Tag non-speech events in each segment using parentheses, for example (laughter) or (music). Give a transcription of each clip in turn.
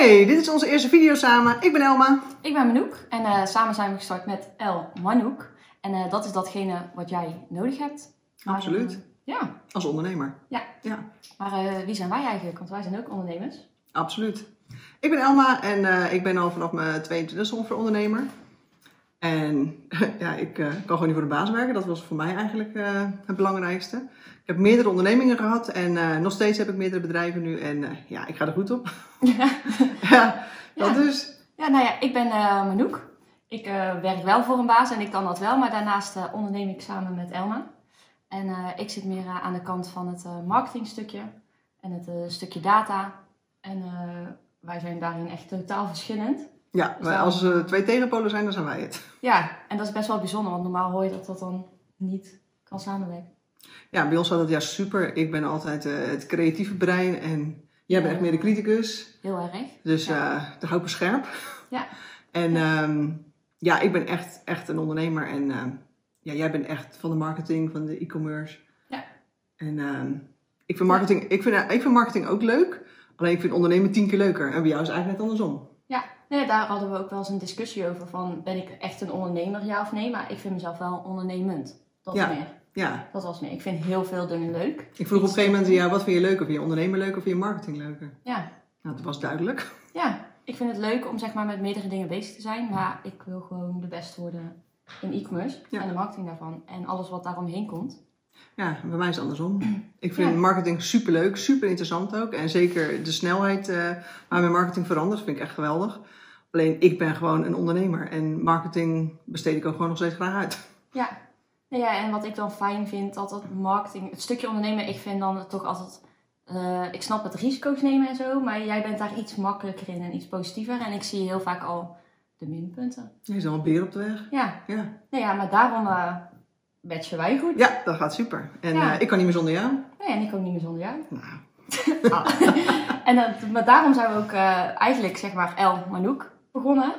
Hey, dit is onze eerste video samen. Ik ben Elma. Ik ben Manouk en eh, samen zijn we gestart met El Manouk. En eh, dat is datgene wat jij nodig hebt. Absoluut. ja, Als ondernemer. ja. Ja, Maar eh, wie zijn wij eigenlijk? Want wij zijn ook ondernemers. absoluut. Ik ben Elma en ik ben al vanaf mijn 22 ongeveer ondernemer. En (laughs) ja, ik eh, kan gewoon niet voor de baas werken. Dat was voor mij eigenlijk eh, het belangrijkste. Ik heb meerdere ondernemingen gehad en eh, nog steeds heb ik meerdere bedrijven nu. En ja, ik ga er goed op. (laughs) ja. ja, dat Ja. dus. ja, nou ja, ik ben Manouk. Ik werk wel voor een baas en ik kan dat wel. Maar daarnaast onderneem ik samen met Elma. En ik zit meer aan de kant van het marketingstukje en het stukje data. En wij zijn daarin echt totaal verschillend. Ja, wij- als er twee tegenpolen zijn, dan zijn wij het. Ja, en dat is best wel bijzonder, want normaal hoor je dat dat dan niet kan samenwerken. Ja, bij ons gaat dat juist super. Ik ben altijd eh, het creatieve brein en jij bent echt meer de criticus. Heel erg. Dus Ja. eh daar hou ik me scherp. Ja. En ehm, ja, ik ben echt, echt een ondernemer. En ehm, ja, jij bent echt van de marketing, van de e-commerce. Ja. En ehm, ik, vind marketing, ik, vind, ik vind marketing ook leuk. Alleen ik vind ondernemen tien keer leuker. En bij jou is het eigenlijk net andersom. Ja, nee, daar hadden we ook wel eens een discussie over van ben ik echt een ondernemer, ja of nee? Maar ik vind mezelf wel ondernemend. Dat Ja. meer. Ja, Dat was meer. Ik vind heel veel dingen leuk. ik vroeg op een gegeven moment jou, wat vind je leuker? Vind je ondernemer leuker of vind je marketing leuker? Ja. Nou, dat was duidelijk. ja, ik vind het leuk om zeg maar met meerdere dingen bezig te zijn. Maar ik wil gewoon de beste worden in e-commerce Ja. en de marketing daarvan. En alles wat daaromheen komt. Ja, bij mij is het andersom. (clears throat) Ik vind Ja. marketing super leuk, super interessant ook. En zeker de snelheid eh waarmee marketing verandert, vind ik echt geweldig. Alleen ik ben gewoon een ondernemer en marketing besteed ik ook gewoon nog steeds graag uit. Ja. Ja, en wat ik dan fijn vind, dat het marketing, het stukje ondernemen, ik vind dan toch altijd, eh, ik snap het risico's nemen en zo, maar jij bent daar iets makkelijker in en iets positiever. En ik zie heel vaak al de minpunten. Je is al een beer op de weg. Ja, Ja, nou ja, maar daarom eh matchen wij goed. ja dat gaat super. En Ja. eh, ik kan niet meer zonder jou. Nee, en ik ook niet meer zonder jou. Nou, (laughs) Ah. (laughs) en dat, maar daarom zijn we ook eh, eigenlijk, zeg maar, El Manouk begonnen.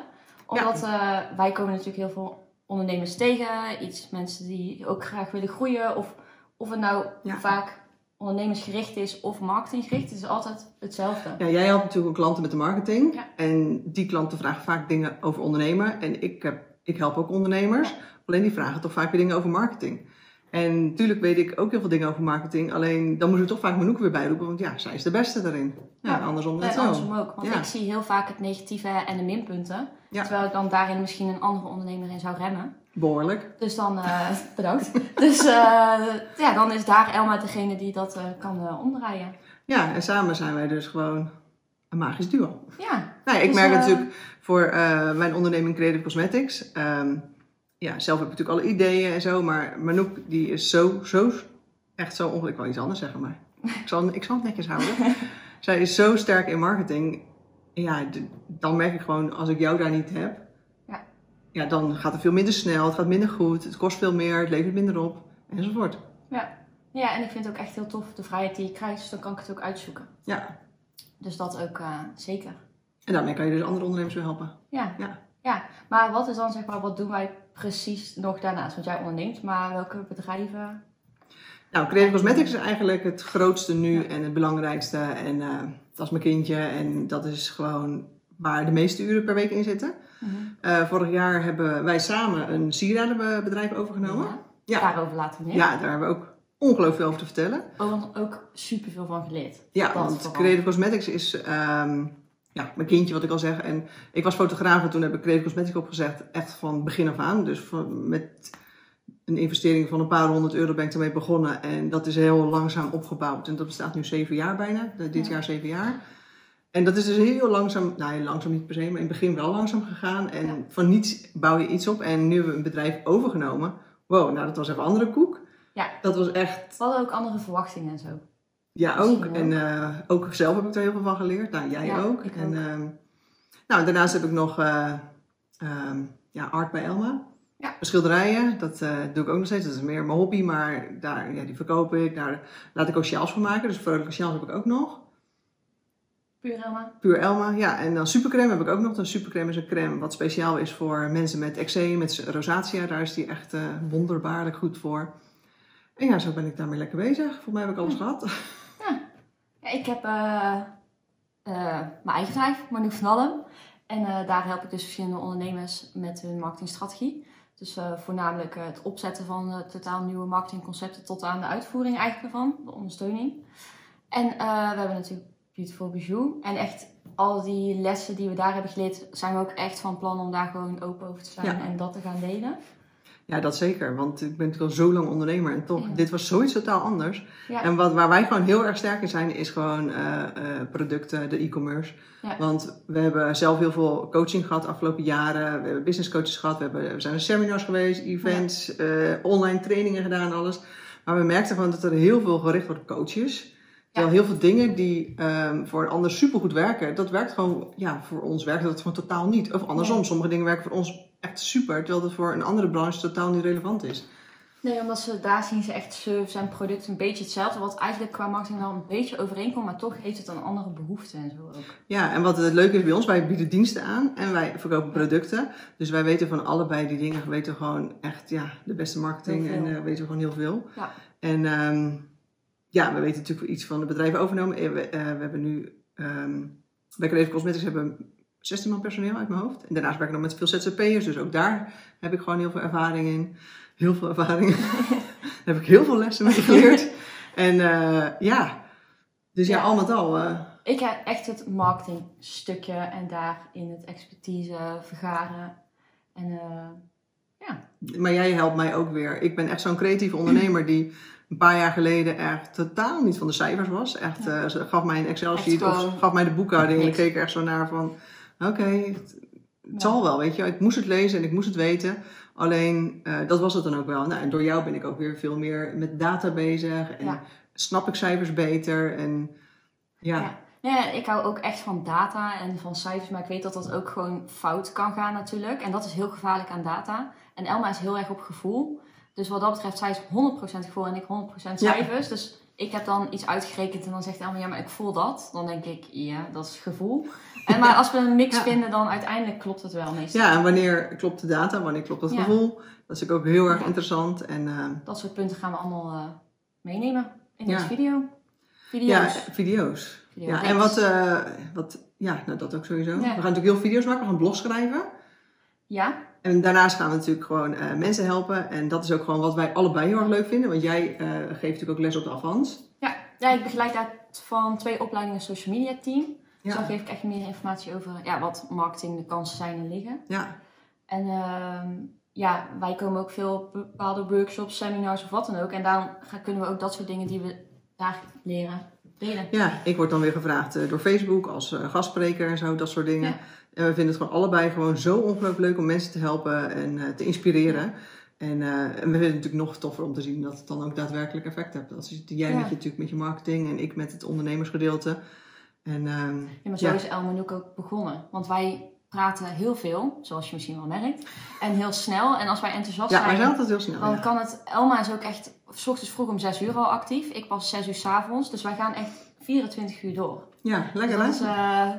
Omdat eh, wij komen natuurlijk heel veel ondernemers tegen. Iets mensen die ook graag willen groeien. Of, of het nou Ja. vaak ondernemersgericht is of marketinggericht. Het is altijd hetzelfde. ja, jij helpt natuurlijk ook klanten met de marketing. En die klanten vragen vaak dingen over ondernemen. En ik, heb, ik help ook ondernemers. Alleen die vragen toch vaak weer dingen over marketing. En natuurlijk weet ik ook heel veel dingen over marketing. Alleen dan moeten we toch vaak Manouk weer bijroepen. Want ja, zij is de beste daarin. Ja, Ja. andersom net En zo. andersom ook. Want Ja. ik zie heel vaak het negatieve en de minpunten. Ja. Terwijl ik dan daarin misschien een andere ondernemer in zou remmen. Behoorlijk. Dus dan, eh, (laughs) bedankt. Dus eh, ja, dan is daar Elma degene die dat eh, kan omdraaien. Ja, en samen zijn wij dus gewoon een magisch duo. Ja, Nou, ja, ik Dus, merk natuurlijk voor eh, mijn onderneming Creative Cosmetics. ehm, ja, zelf heb ik natuurlijk alle ideeën en zo. Maar Manouk, die is zo, zo, echt zo ongelukkig. Ik wil iets anders zeggen, maar ik zal, ik zal het netjes houden. (laughs) Zij is zo sterk in marketing. Ja, dan merk ik gewoon, als ik jou daar niet heb. Ja. Ja, dan gaat het veel minder snel, het gaat minder goed, het kost veel meer, het levert minder op, enzovoort. ja. ja, en ik vind het ook echt heel tof de vrijheid die je krijgt. Dus dan kan ik het ook uitzoeken. Ja, Dus dat ook eh, zeker. En daarmee kan je dus andere ondernemers weer helpen. Ja. Ja. ja, maar wat is dan zeg maar, wat doen wij precies nog daarnaast? Want jij onderneemt, maar welke bedrijven? Nou, Creative Cosmetics is eigenlijk het grootste nu en het belangrijkste. En eh, dat is mijn kindje en dat is gewoon waar de meeste uren per week in zitten. Eh, vorig jaar hebben wij samen een sieradenbedrijf overgenomen. Ja. Ja. Daarover later meer. Ja, daar hebben we ook ongelooflijk veel over te vertellen. Ook, ook superveel van geleerd. Ja, Dat want. Creative Cosmetics is ehm, ja, mijn kindje, wat ik al zeg. En ik was fotograaf en toen heb ik Creative Cosmetics opgezet, echt van begin af aan. Dus van, met een investering van een paar honderd euro ben ik ermee begonnen. En dat is heel langzaam opgebouwd. En dat bestaat nu zeven jaar bijna, dit Ja. jaar jaar zeven jaar. En dat is dus heel langzaam, nou heel langzaam niet per se, maar in het begin wel langzaam gegaan. En Ja. van niets bouw je iets op. En nu hebben we een bedrijf overgenomen. Wow, nou dat was even andere koek. Ja. Dat was echt We hadden ook andere verwachtingen en zo. Ja, ook. En eh, ook zelf heb ik er heel veel van geleerd. Nou, jij Ja, ook. en, ook. ehm, nou, daarnaast heb ik nog ehm, ja, art bij Elma. Ja. Schilderijen, dat eh, doe ik ook nog steeds. Dat is meer mijn hobby, maar daar, ja, die verkoop ik. Daar laat ik ook sjaals van maken. Dus vrolijke sjaals heb ik ook nog. Puur Elma. Puur Elma, ja. En dan supercreme heb ik ook nog. Een supercreme is een crème wat speciaal is voor mensen met eczeem, met rosacea. Daar is die echt wonderbaarlijk goed voor. En ja, zo ben ik daarmee lekker bezig. Volgens mij heb ik alles gehad. (laughs) Ja, ik heb eh, eh, mijn eigen bedrijf, Manouk van Allen. En eh, daar help ik dus verschillende ondernemers met hun marketingstrategie. Dus voornamelijk het opzetten van totaal nieuwe marketingconcepten tot aan de uitvoering eigenlijk ervan, de ondersteuning. En we hebben natuurlijk Beautiful Bijou. En echt al die lessen die we daar hebben geleerd, zijn we ook echt van plan om daar gewoon open over te zijn en dat te gaan delen. Ja, dat zeker. Want ik ben natuurlijk al zo lang ondernemer en toch, dit was zoiets totaal anders. En wat, waar wij gewoon heel erg sterk in zijn, is gewoon uh, uh, producten, de e-commerce. Want we hebben zelf heel veel coaching gehad de afgelopen jaren. We hebben business coaches gehad, we, hebben, we zijn naar seminars geweest, events, uh, online trainingen gedaan, alles. Maar we merkten gewoon dat er heel veel gericht wordt op coaches. Terwijl heel veel dingen die um, voor een ander supergoed werken, dat werkt gewoon, ja, voor ons werkt dat gewoon totaal niet. Of andersom, sommige dingen werken voor ons echt super, terwijl dat voor een andere branche totaal niet relevant is. Nee, omdat ze daar zien ze echt service en product een beetje hetzelfde. Wat eigenlijk qua marketing wel een beetje overeenkomt, maar toch heeft het een andere behoefte en zo ook. Ja, en wat het leuke is bij ons, wij bieden diensten aan en wij verkopen producten. Dus wij weten van allebei die dingen, we weten gewoon echt ja, de beste marketing en uh, weten we gewoon heel veel. Ja. En um, ja, we weten natuurlijk iets van de bedrijven overgenomen. Eh, we, uh, we hebben nu, um, bij Creative Cosmetics hebben 16 man personeel uit mijn hoofd. En daarnaast werk ik nog met veel ZZP'ers, dus ook daar heb ik gewoon heel veel ervaring in. Heel veel ervaring. (laughs) daar heb ik heel veel lessen mee geleerd. en uh, ja, dus ja, al met al. Uh, ik heb echt het marketingstukje en daarin het expertise vergaren. En uh, ja. Maar jij helpt mij ook weer. Ik ben echt zo'n creatieve ondernemer die een paar jaar geleden echt totaal niet van de cijfers was. Echt, ja. ze gaf mij een Excel-sheet of gaf mij de boekhouding en ik keek er echt zo naar van oké, het, zal wel, weet je. Ik moest het lezen en ik moest het weten. Alleen, uh, dat was het dan ook wel. Nou, en door jou ben ik ook weer veel meer met data bezig. En snap ik cijfers beter. En ja. ja. Ja, ik hou ook echt van data en van cijfers, maar ik weet dat dat ook gewoon fout kan gaan natuurlijk. En dat is heel gevaarlijk aan data. En Elma is heel erg op gevoel. Dus wat dat betreft, zij is 100% gevoel en ik 100% cijfers. Dus ik heb dan iets uitgerekend en dan zegt Elma, ja, maar ik voel dat. Dan denk ik, ja, dat is gevoel. En, maar als we een mix (laughs) vinden, dan uiteindelijk klopt het wel meestal. Ja, en wanneer klopt de data, wanneer klopt het gevoel. Dat is ook heel erg interessant. En, uh, dat soort punten gaan we allemaal uh, meenemen in deze video. Video's. Ja, video's. Ja, en wat, uh, wat, ja, nou dat ook sowieso. We gaan natuurlijk heel video's maken, we gaan blogs schrijven. Ja. En daarnaast gaan we natuurlijk gewoon uh, mensen helpen. En dat is ook gewoon wat wij allebei heel erg leuk vinden. Want jij uh, geeft natuurlijk ook les op de Avans. Ja, ja ik begeleid uit van twee opleidingen social media team. Dus dan geef ik echt meer informatie over ja, wat marketing de kansen zijn en liggen. Ja. En uh, ja, wij komen ook veel op bepaalde workshops, seminars of wat dan ook. En daarom gaan, kunnen we ook dat soort dingen die we daar leren delen. Ja, ik word dan weer gevraagd uh, door Facebook als gastspreker en zo, dat soort dingen. Ja. En we vinden het gewoon allebei gewoon zo ongelooflijk leuk om mensen te helpen en uh, te inspireren. En, en, we vinden het natuurlijk nog toffer om te zien dat het dan ook daadwerkelijk effect hebt. Als jij ja. met je, natuurlijk met je marketing en ik met het ondernemersgedeelte. En, um, ja, maar zo ja. is Elmanoek ook begonnen. Want wij praten heel veel, zoals je misschien wel merkt. En heel snel. En als wij enthousiast ja, zijn... Ja, wij zijn altijd heel snel. Dan kan het... Elma is ook echt... S ochtends vroeg om 6 uur al actief. Ik pas 6 uur s avonds. Dus wij gaan echt 24 uur door. Ja, lekker dus is uh,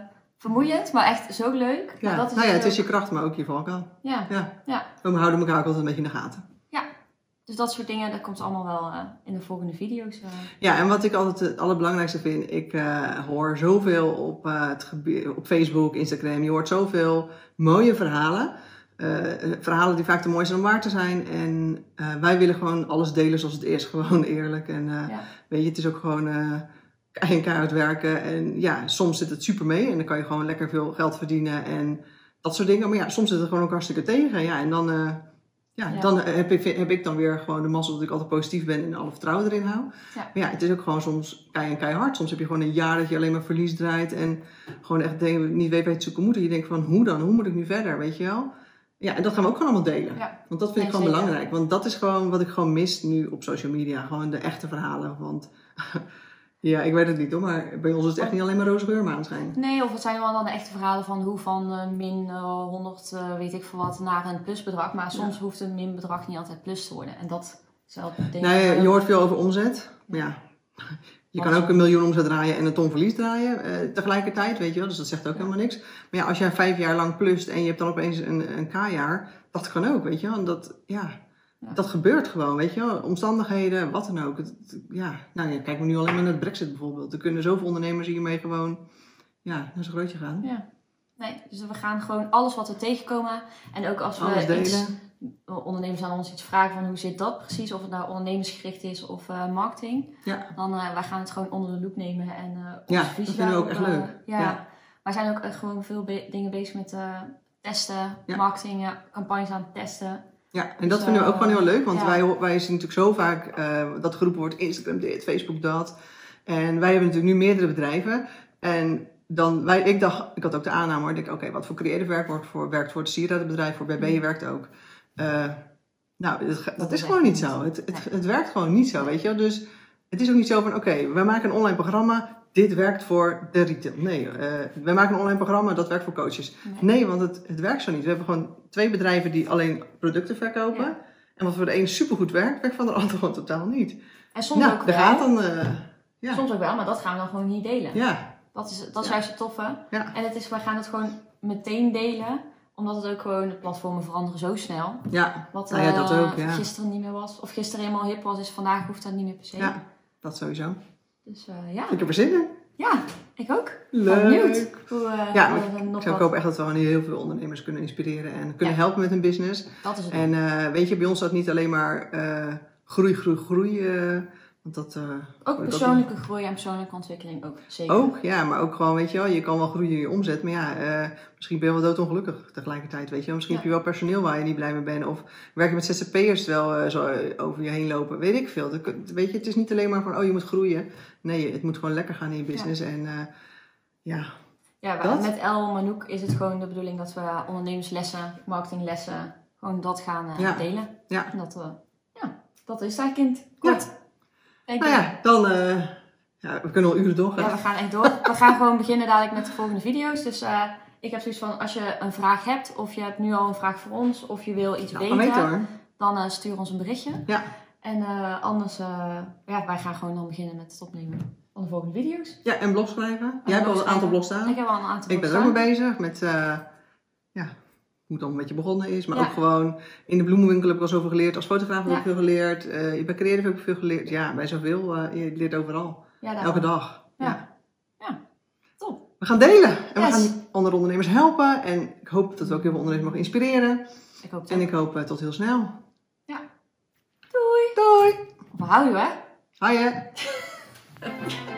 vermoeiend, maar echt zo leuk. Ja. Dat is nou ja, het is je kracht, maar ook je valkuil. Ja. ja. ja. We houden elkaar ook altijd een beetje in de gaten. Dus dat soort dingen, dat komt allemaal wel uh, in de volgende video's. Uh. Ja, en wat ik altijd het allerbelangrijkste vind, ik uh, hoor zoveel op, het op Facebook, Instagram, je hoort zoveel mooie verhalen. verhalen die vaak te mooi zijn om waar te zijn. En wij willen gewoon alles delen zoals het is, (laughs) gewoon eerlijk. En ja. weet je, het is ook gewoon keihard werken. En ja, soms zit het super mee en dan kan je gewoon lekker veel geld verdienen en dat soort dingen. Maar ja, soms zit het gewoon ook hartstikke tegen. Ja, en dan ja, ja, dan heb ik, heb ik dan weer gewoon de mazzel dat ik altijd positief ben en alle vertrouwen erin hou. Ja. Maar ja, het is ook gewoon soms kei en keihard. Soms heb je gewoon een jaar dat je alleen maar verlies draait en gewoon echt denk, niet weet waar je het zoeken moet. En je denkt van, hoe dan? Hoe moet ik nu verder? Weet je wel? Ja, en dat gaan we ook gewoon allemaal delen. Ja. Want dat vind ik gewoon belangrijk. Want dat is gewoon wat ik gewoon mis nu op social media. Gewoon de echte verhalen. Want Ja, ik weet het niet hoor, maar bij ons is het echt niet alleen maar roze geur maanschijn. Nee, of het zijn wel dan de echte verhalen van hoe van uh, min uh, 100, uh, weet ik veel wat, naar een plusbedrag. Maar soms ja. hoeft een minbedrag niet altijd plus te worden. En dat is wel ding. Nee, je hoort veel over omzet. Maar ja, je kan ook een miljoen omzet draaien en een ton verlies draaien tegelijkertijd, weet je wel. Dus dat zegt ook helemaal niks. Maar ja, als jij vijf jaar lang plust en je hebt dan opeens een, een K-jaar, dat kan ook, weet je wel. En dat, ja... Ja. Dat gebeurt gewoon, weet je wel. Omstandigheden, wat dan ook. Het, ja, nou ja, kijk maar nu alleen maar naar het brexit bijvoorbeeld. Er kunnen zoveel ondernemers hiermee gewoon ja, naar zijn grootje gaan. Ja. Nee, dus we gaan gewoon alles wat we tegenkomen. En ook als we Alles delen. iets, ondernemers aan ons iets vragen van hoe zit dat precies, of het nou ondernemingsgericht is of eh, marketing. Ja. Dan uh, wij gaan het gewoon onder de loep nemen en uh, Ja, visie dat vinden we ook echt leuk. ja. Ja. Wij zijn ook gewoon veel be- dingen bezig met testen, marketing, campagnes aan het testen. Ja, en dat Dus, vinden we ook eh, gewoon heel leuk, want ja. wij, wij zien natuurlijk zo vaak eh, dat geroepen wordt Instagram dit, Facebook dat. En wij hebben natuurlijk nu meerdere bedrijven. En dan, wij, ik dacht, ik had ook de aanname hoor, ik dacht, oké, wat voor creative werk wordt voor, werkt voor het sieradenbedrijf, voor BB werkt ook. Eh, nou, dat, dat, Dat is gewoon niet zo. Het, het, het werkt gewoon niet zo, weet je wel. Dus het is ook niet zo van, oké, wij maken een online programma, dit werkt voor de retail. Nee, eh wij maken een online programma, dat werkt voor coaches. Nee. Nee, want het, het werkt zo niet. We hebben gewoon twee bedrijven die alleen producten verkopen. Ja. En wat voor de een supergoed werkt, werkt van de ander gewoon totaal niet. En soms nou, ook wel. gaat dan... eh, ja. Soms ook wel, maar dat gaan we dan gewoon niet delen. ja, Dat is, dat is Ja. juist het toffe. Ja. En het is, wij gaan het gewoon meteen delen. Omdat het ook gewoon, de platformen veranderen zo snel. ja, Wat ja, dat ook, ja. gisteren niet meer was. Of gisteren helemaal hip was, is vandaag hoeft dat niet meer per se. ja, dat sowieso. Dus eh, ja. Ik heb er zin in. ja, ik ook. Leuk. Benieuwd. Hoe, eh, Ja, hoe we nog Ik, ik hoop echt dat we gewoon heel veel ondernemers kunnen inspireren en kunnen Ja. helpen met hun business. Dat is het. En eh, weet je, bij ons staat niet alleen maar groei, groei, groei. Want dat, eh, ook persoonlijke groei en persoonlijke ontwikkeling ook. Zeker. Ook, ja, maar ook gewoon, weet je wel, je kan wel groeien in je omzet, maar ja, eh, misschien ben je wel doodongelukkig tegelijkertijd, weet je wel. Misschien Ja. heb je wel personeel waar je niet blij mee bent, of werk je met ZZP'ers terwijl eh, zo over je heen lopen, weet ik veel. Dat, weet je, het is niet alleen maar van, oh, je moet groeien. Nee, het moet gewoon lekker gaan in je business en ja, Ja, met El Manouk is het gewoon de bedoeling dat we ondernemerslessen, marketinglessen, gewoon dat gaan Ja. delen. Ja. En dat, ja, dat is daar kind. Kort. Nou ja, dan, eh, ja, we kunnen al uren doorgaan. Ja, we gaan echt door. We gaan gewoon beginnen dadelijk met de volgende video's. Dus eh, ik heb zoiets van, als je een vraag hebt, of je hebt nu al een vraag voor ons, of je wil iets Nou, weten, dan eh, stuur ons een berichtje. Ja. En anders, ja, wij gaan gewoon dan beginnen met het opnemen van de volgende video's. Ja, en blog schrijven. Jij hebt al een aantal blogs staan. Ik heb al een aantal Ik ben er blogs ook mee bezig met, ja, hoe het dan een beetje begonnen is. Maar Ja. ook gewoon in de bloemenwinkel heb ik al zoveel geleerd. Als fotograaf heb ik Ja. veel geleerd. eh bij creative heb ik veel geleerd. Ja, bij zoveel. eh, je leert overal. Ja, Elke dag. Ja. Ja. Ja. Top. We gaan delen. En Yes. we gaan andere ondernemers helpen. En ik hoop dat we ook heel veel ondernemers mogen inspireren. Ik hoop het En ik hoop eh, tot heel snel. Doei. Doei! Je, hè? Hoi hè! (laughs)